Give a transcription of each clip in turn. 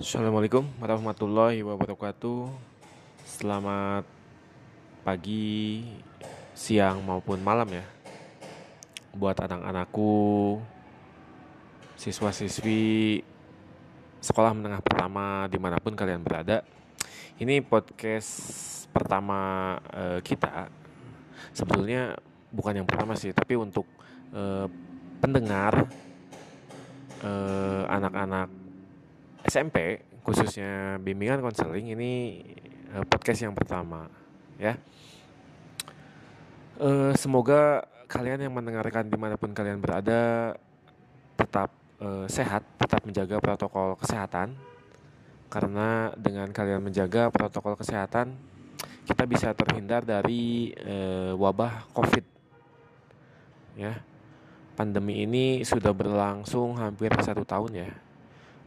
Assalamualaikum warahmatullahi wabarakatuh. Selamat pagi, siang maupun malam ya. Buat anak-anakku, siswa-siswi sekolah menengah pertama di mana pun kalian berada. Ini podcast pertama uh, kita. Sebetulnya bukan yang pertama sih, tapi untuk uh, pendengar uh, anak-anak SMP khususnya bimbingan konseling ini uh, podcast yang pertama ya. Uh, semoga kalian yang mendengarkan di mana pun kalian berada tetap uh, sehat tetap menjaga protokol kesehatan. Karena dengan kalian menjaga protokol kesehatan kita bisa terhindar dari uh, wabah covid ya. Pandemi ini sudah berlangsung hampir satu tahun ya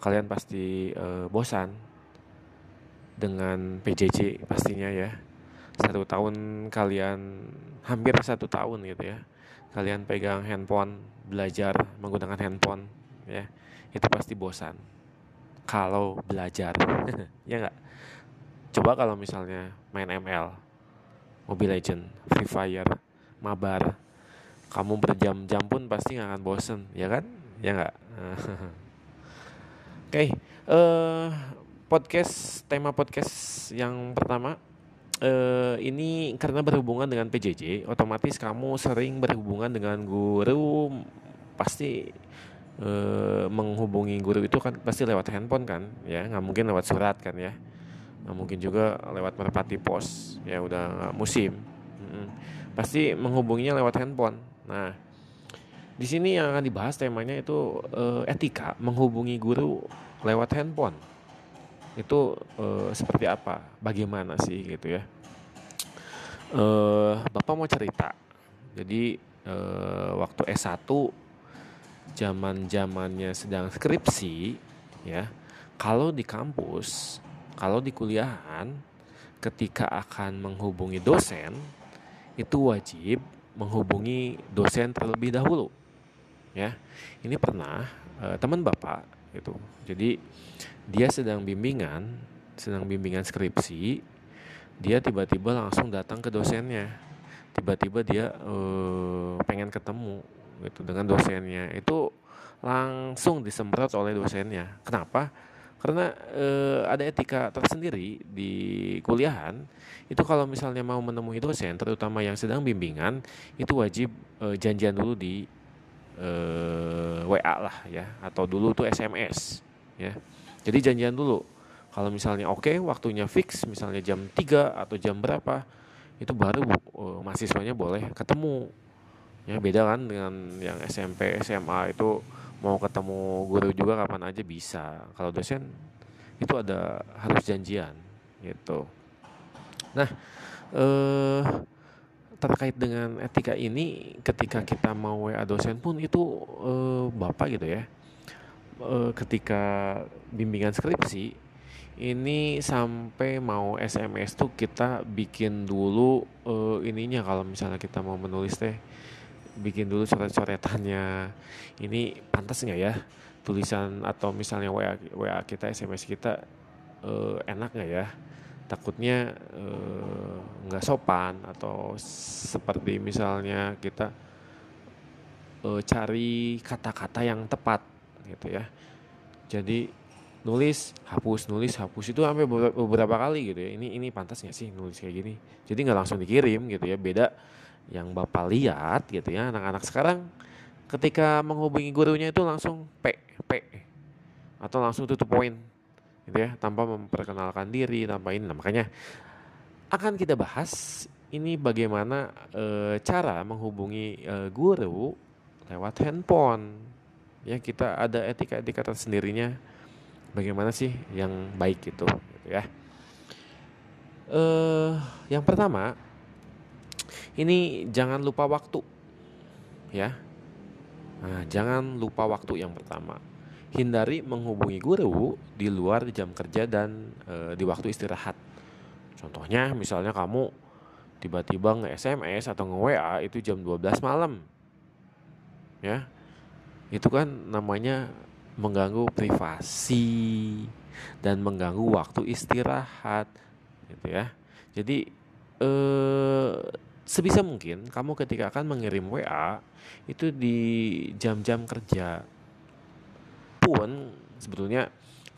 kalian pasti uh, bosan dengan PJJ pastinya ya. Satu tahun kalian hampir satu tahun gitu ya. Kalian pegang handphone belajar menggunakan handphone ya. Itu pasti bosan kalau belajar ya nggak? Coba kalau misalnya main ML Mobile Legend Free Fire Mabar kamu berjam-jam pun pasti nggak akan bosen ya kan? Ya nggak Oke, okay, uh, eh, podcast tema podcast yang pertama uh, ini karena berhubungan dengan PJJ, otomatis kamu sering berhubungan dengan guru, pasti uh, menghubungi guru itu kan pasti lewat handphone kan, ya nggak mungkin lewat surat kan ya, nggak mungkin juga lewat merpati pos, ya udah musim, hmm, pasti menghubunginya lewat handphone. Nah di sini yang akan dibahas temanya itu uh, etika menghubungi guru lewat handphone. Itu uh, seperti apa? Bagaimana sih gitu ya? Uh, Bapak mau cerita. Jadi uh, waktu S1 zaman-zamannya sedang skripsi ya. Kalau di kampus, kalau di kuliahan ketika akan menghubungi dosen itu wajib menghubungi dosen terlebih dahulu ya. Ini pernah uh, teman bapak itu jadi dia sedang bimbingan sedang bimbingan skripsi dia tiba-tiba langsung datang ke dosennya. Tiba-tiba dia uh, pengen ketemu gitu dengan dosennya. Itu langsung disemprot oleh dosennya. Kenapa? Karena e, ada etika tersendiri di kuliahan. Itu kalau misalnya mau menemui dosen terutama yang sedang bimbingan itu wajib e, janjian dulu di eh, WA lah ya atau dulu tuh SMS ya. Jadi janjian dulu. Kalau misalnya oke okay, waktunya fix misalnya jam 3 atau jam berapa itu baru uh, mahasiswanya boleh ketemu. Ya beda kan dengan yang SMP, SMA itu mau ketemu guru juga kapan aja bisa. Kalau dosen itu ada harus janjian gitu. Nah, eh terkait dengan etika ini ketika kita mau WA dosen pun itu e, Bapak gitu ya. E, ketika bimbingan skripsi ini sampai mau SMS tuh kita bikin dulu e, ininya kalau misalnya kita mau menulis teh bikin dulu coret-coretannya. Ini pantas nggak ya tulisan atau misalnya WA WA kita SMS kita e, enak nggak ya? Takutnya eh, nggak uh, sopan atau seperti misalnya kita uh, cari kata-kata yang tepat gitu ya. Jadi nulis hapus nulis hapus itu sampai beberapa kali gitu ya. Ini ini pantas nggak sih nulis kayak gini? Jadi nggak langsung dikirim gitu ya. Beda yang bapak lihat gitu ya. Anak-anak sekarang ketika menghubungi gurunya itu langsung p p. Atau langsung tutup poin gitu ya tanpa memperkenalkan diri tanpa ini. Nah, makanya akan kita bahas ini bagaimana e, cara menghubungi e, guru lewat handphone. Ya kita ada etika-etika tersendirinya. Bagaimana sih yang baik itu gitu ya. E, yang pertama ini jangan lupa waktu ya. Nah, jangan lupa waktu yang pertama hindari menghubungi guru di luar jam kerja dan e, di waktu istirahat. Contohnya misalnya kamu tiba-tiba nge-SMS atau nge-WA itu jam 12 malam. Ya. Itu kan namanya mengganggu privasi. dan mengganggu waktu istirahat gitu ya jadi eh, sebisa mungkin kamu ketika akan mengirim WA itu di jam-jam kerja pun sebetulnya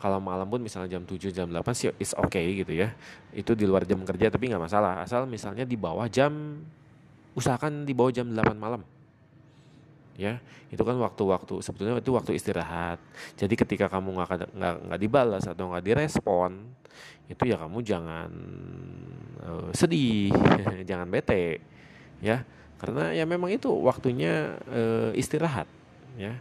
kalau malam pun misalnya jam 7 jam 8 sih is okay gitu ya. Itu di luar jam kerja tapi nggak masalah. Asal misalnya di bawah jam usahakan di bawah jam 8 malam. Ya itu kan waktu-waktu sebetulnya itu waktu istirahat. Jadi ketika kamu nggak nggak nggak dibalas atau nggak direspon itu ya kamu jangan uh, sedih jangan bete ya. Karena ya memang itu waktunya uh, istirahat ya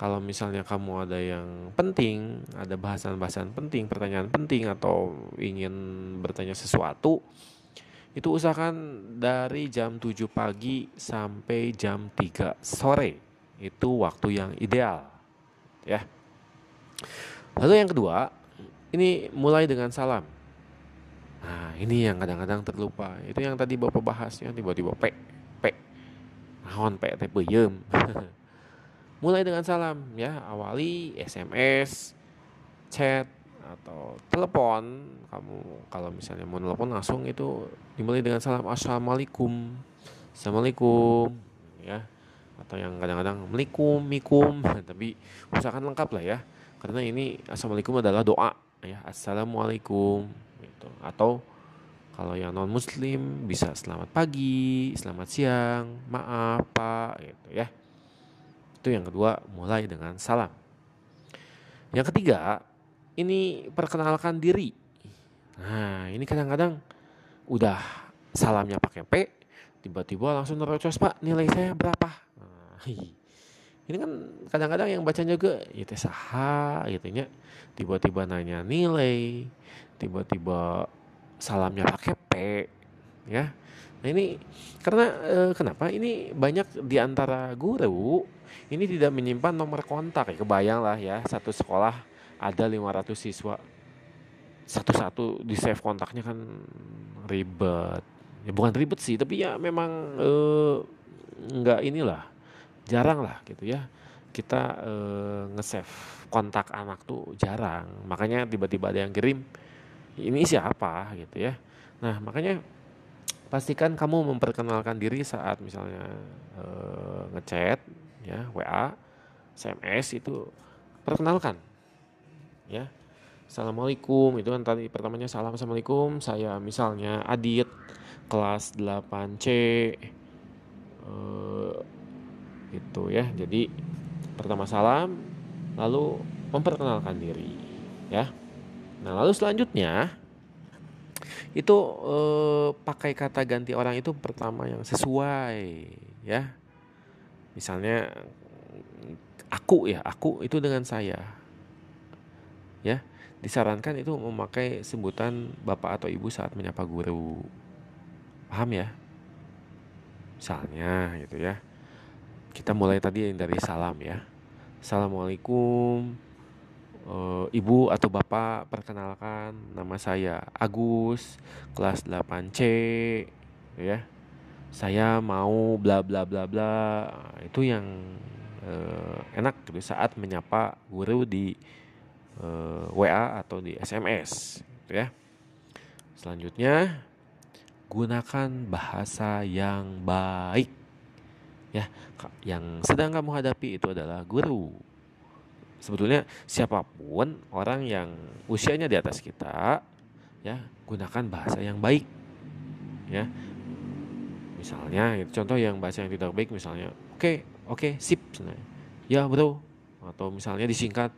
kalau misalnya kamu ada yang penting, ada bahasan-bahasan penting, pertanyaan penting atau ingin bertanya sesuatu, itu usahakan dari jam 7 pagi sampai jam 3 sore. Itu waktu yang ideal. Ya. Lalu yang kedua, ini mulai dengan salam. Nah, ini yang kadang-kadang terlupa. Itu yang tadi Bapak bahasnya tiba-tiba pe pe. Nahon pe teh Mulai dengan salam ya, awali SMS, chat atau telepon. Kamu kalau misalnya mau telepon langsung itu dimulai dengan salam assalamualaikum, assalamualaikum ya. Atau yang kadang-kadang melikum, mikum, tapi usahakan lengkap lah ya. Karena ini assalamualaikum adalah doa ya, assalamualaikum gitu. Atau kalau yang non muslim bisa selamat pagi, selamat siang, maaf pak gitu ya. Itu yang kedua, mulai dengan salam. Yang ketiga, ini perkenalkan diri. Nah, ini kadang-kadang udah salamnya pakai P, tiba-tiba langsung nerocos Pak, nilai saya berapa? Nah, ini kan kadang-kadang yang bacanya juga ya saha gitu ya. Tiba-tiba nanya nilai, tiba-tiba salamnya pakai P, ya. Nah ini karena e, kenapa? Ini banyak di antara guru ini tidak menyimpan nomor kontak. Ya kebayang lah ya satu sekolah ada 500 siswa. Satu-satu di save kontaknya kan ribet. Ya bukan ribet sih tapi ya memang eh, nggak inilah jarang lah gitu ya. Kita eh, nge-save kontak anak tuh jarang. Makanya tiba-tiba ada yang kirim ini siapa? gitu ya. Nah makanya pastikan kamu memperkenalkan diri saat misalnya eh, ngechat ya WA, SMS itu perkenalkan ya. Assalamualaikum itu kan tadi pertamanya salam assalamualaikum saya misalnya Adit kelas 8C eh, itu ya jadi pertama salam lalu memperkenalkan diri ya nah lalu selanjutnya itu eh, pakai kata ganti orang itu pertama yang sesuai ya. Misalnya aku ya aku itu dengan saya ya. Disarankan itu memakai sebutan bapak atau ibu saat menyapa guru. Paham ya? Misalnya gitu ya. Kita mulai tadi dari salam ya. Assalamualaikum e, ibu atau bapak perkenalkan nama saya Agus kelas 8C ya. Saya mau bla bla bla bla. Itu yang uh, enak gitu saat menyapa guru di uh, eh, WA atau di SMS gitu ya. Selanjutnya gunakan bahasa yang baik ya. Yang sedang kamu hadapi itu adalah guru sebetulnya siapa pun orang yang usianya di atas kita ya gunakan bahasa yang baik ya. Misalnya gitu. contoh yang bahasa yang tidak baik misalnya oke okay, oke okay, sip ya bro atau misalnya disingkat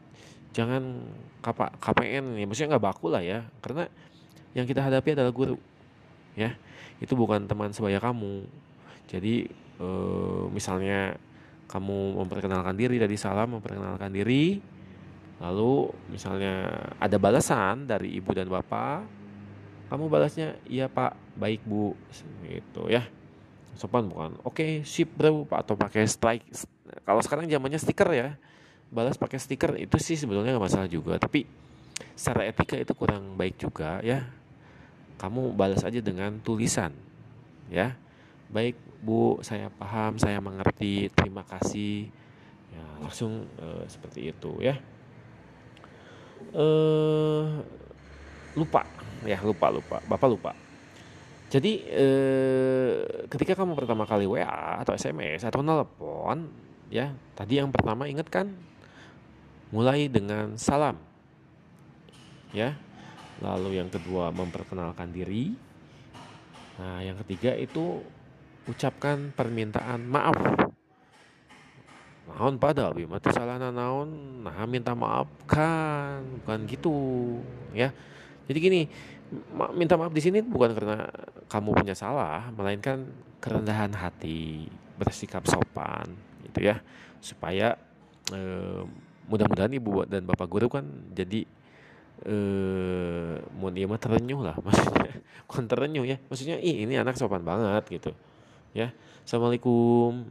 jangan kapa, KPN ya maksudnya nggak baku lah ya karena yang kita hadapi adalah guru ya. Itu bukan teman sebaya kamu. Jadi e, misalnya kamu memperkenalkan diri dari salam memperkenalkan diri. Lalu misalnya ada balasan dari ibu dan bapak kamu balasnya iya pak baik bu. Gitu ya. Sopan bukan? Oke okay, sip bro. Pak atau pakai strike kalau sekarang zamannya stiker ya. Balas pakai stiker itu sih sebetulnya nggak masalah juga. Tapi secara etika itu kurang baik juga ya. Kamu balas aja dengan tulisan ya baik bu saya paham saya mengerti. Terima kasih. Ya langsung e, seperti itu ya. Eh lupa. Ya lupa lupa. Bapak lupa. Jadi eh, ketika kamu pertama kali WA atau SMS atau telepon ya tadi yang pertama ingat kan? Mulai dengan salam. Ya lalu yang kedua memperkenalkan diri. Nah yang ketiga itu ucapkan permintaan maaf. Naon pada abi mati salah naon? Nah minta maaf? Kan bukan gitu ya. Jadi gini minta maaf di sini bukan karena kamu punya salah melainkan kerendahan hati bersikap sopan gitu ya. Supaya eh, mudah-mudahan ibu dan bapak guru kan jadi eh mau dia mah terenyuh lah maksudnya. Bukan terenyuh ya maksudnya ih ini anak sopan banget gitu ya assalamualaikum.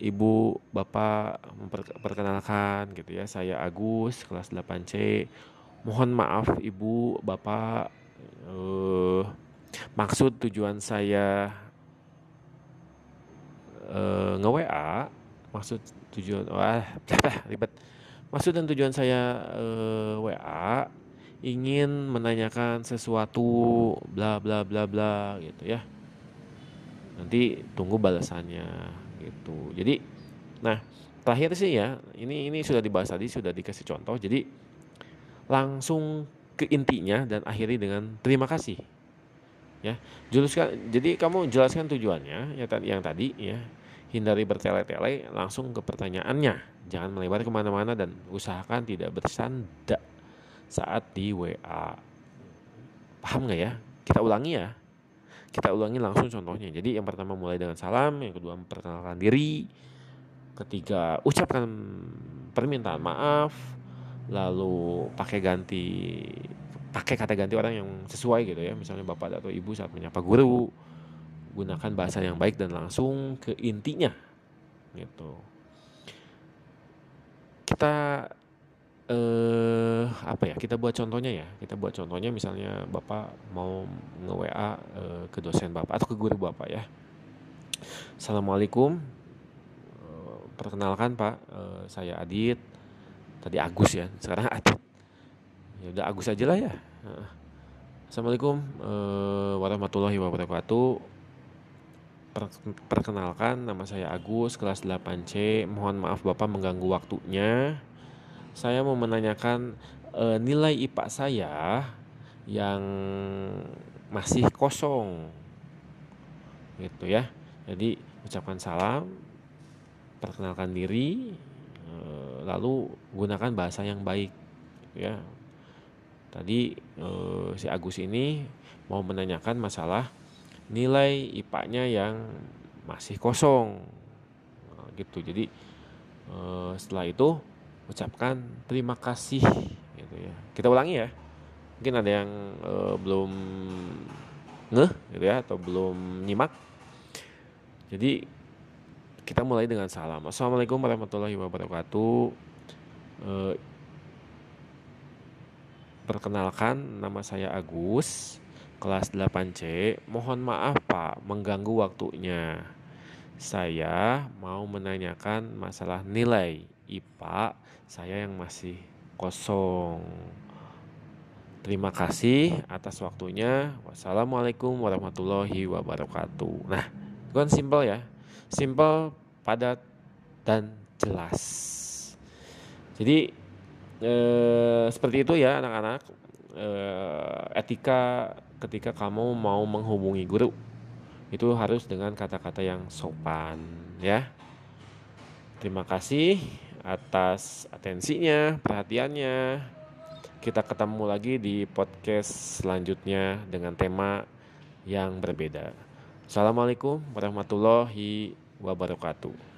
Ibu bapak memperkenalkan gitu ya. Saya Agus kelas 8C mohon maaf ibu bapak. Eh maksud tujuan saya eh, nge WA maksud tujuan wah ribet. Maksud dan tujuan saya eh, WA ingin menanyakan sesuatu bla bla bla bla gitu ya nanti tunggu balasannya gitu. Jadi nah terakhir sih ya ini ini sudah dibahas tadi sudah dikasih contoh. Jadi langsung ke intinya dan akhiri dengan terima kasih ya. Jelaskan jadi kamu jelaskan tujuannya ya yang tadi ya. Hindari bertele-tele langsung ke pertanyaannya. Jangan melebar ke mana-mana dan usahakan tidak bersanda saat di WA paham nggak ya? Kita ulangi ya kita ulangi langsung contohnya. Jadi yang pertama mulai dengan salam yang kedua memperkenalkan diri ketiga ucapkan permintaan maaf lalu pakai ganti pakai kata ganti orang yang sesuai gitu ya. Misalnya bapak atau ibu saat menyapa guru gunakan bahasa yang baik dan langsung ke intinya gitu. Kita eh apa ya kita buat contohnya ya. Kita buat contohnya misalnya bapak mau nge WA eh, ke dosen bapak atau ke guru bapak ya. Assalamualaikum. Eh, perkenalkan pak eh, saya Adit. Tadi Agus ya sekarang Adit. Ya udah Agus aja lah ya. Assalamualaikum eh, warahmatullahi wabarakatuh. Perkenalkan, nama saya Agus, kelas 8C. Mohon maaf Bapak mengganggu waktunya. Saya mau menanyakan e, nilai IPA saya yang masih kosong. Gitu ya. Jadi ucapkan salam, perkenalkan diri, e, lalu gunakan bahasa yang baik. Ya. Tadi e, si Agus ini mau menanyakan masalah nilai IPA-nya yang masih kosong nah, gitu jadi setelah itu ucapkan terima kasih gitu ya. Kita ulangi ya. Mungkin ada yang eh, belum ngeh gitu ya atau belum nyimak. Jadi kita mulai dengan salam. Assalamualaikum warahmatullahi wabarakatuh. Eh, perkenalkan nama saya Agus kelas 8C, mohon maaf Pak mengganggu waktunya. Saya mau menanyakan masalah nilai IPA saya yang masih kosong. Terima kasih atas waktunya. Wassalamualaikum warahmatullahi wabarakatuh. Nah, itu kan simpel ya. Simpel, padat, dan jelas. Jadi eh, seperti itu ya anak-anak. Eh, etika ketika kamu mau menghubungi guru itu harus dengan kata-kata yang sopan ya terima kasih atas atensinya perhatiannya. Kita ketemu lagi di podcast selanjutnya dengan tema yang berbeda. Assalamualaikum warahmatullahi wabarakatuh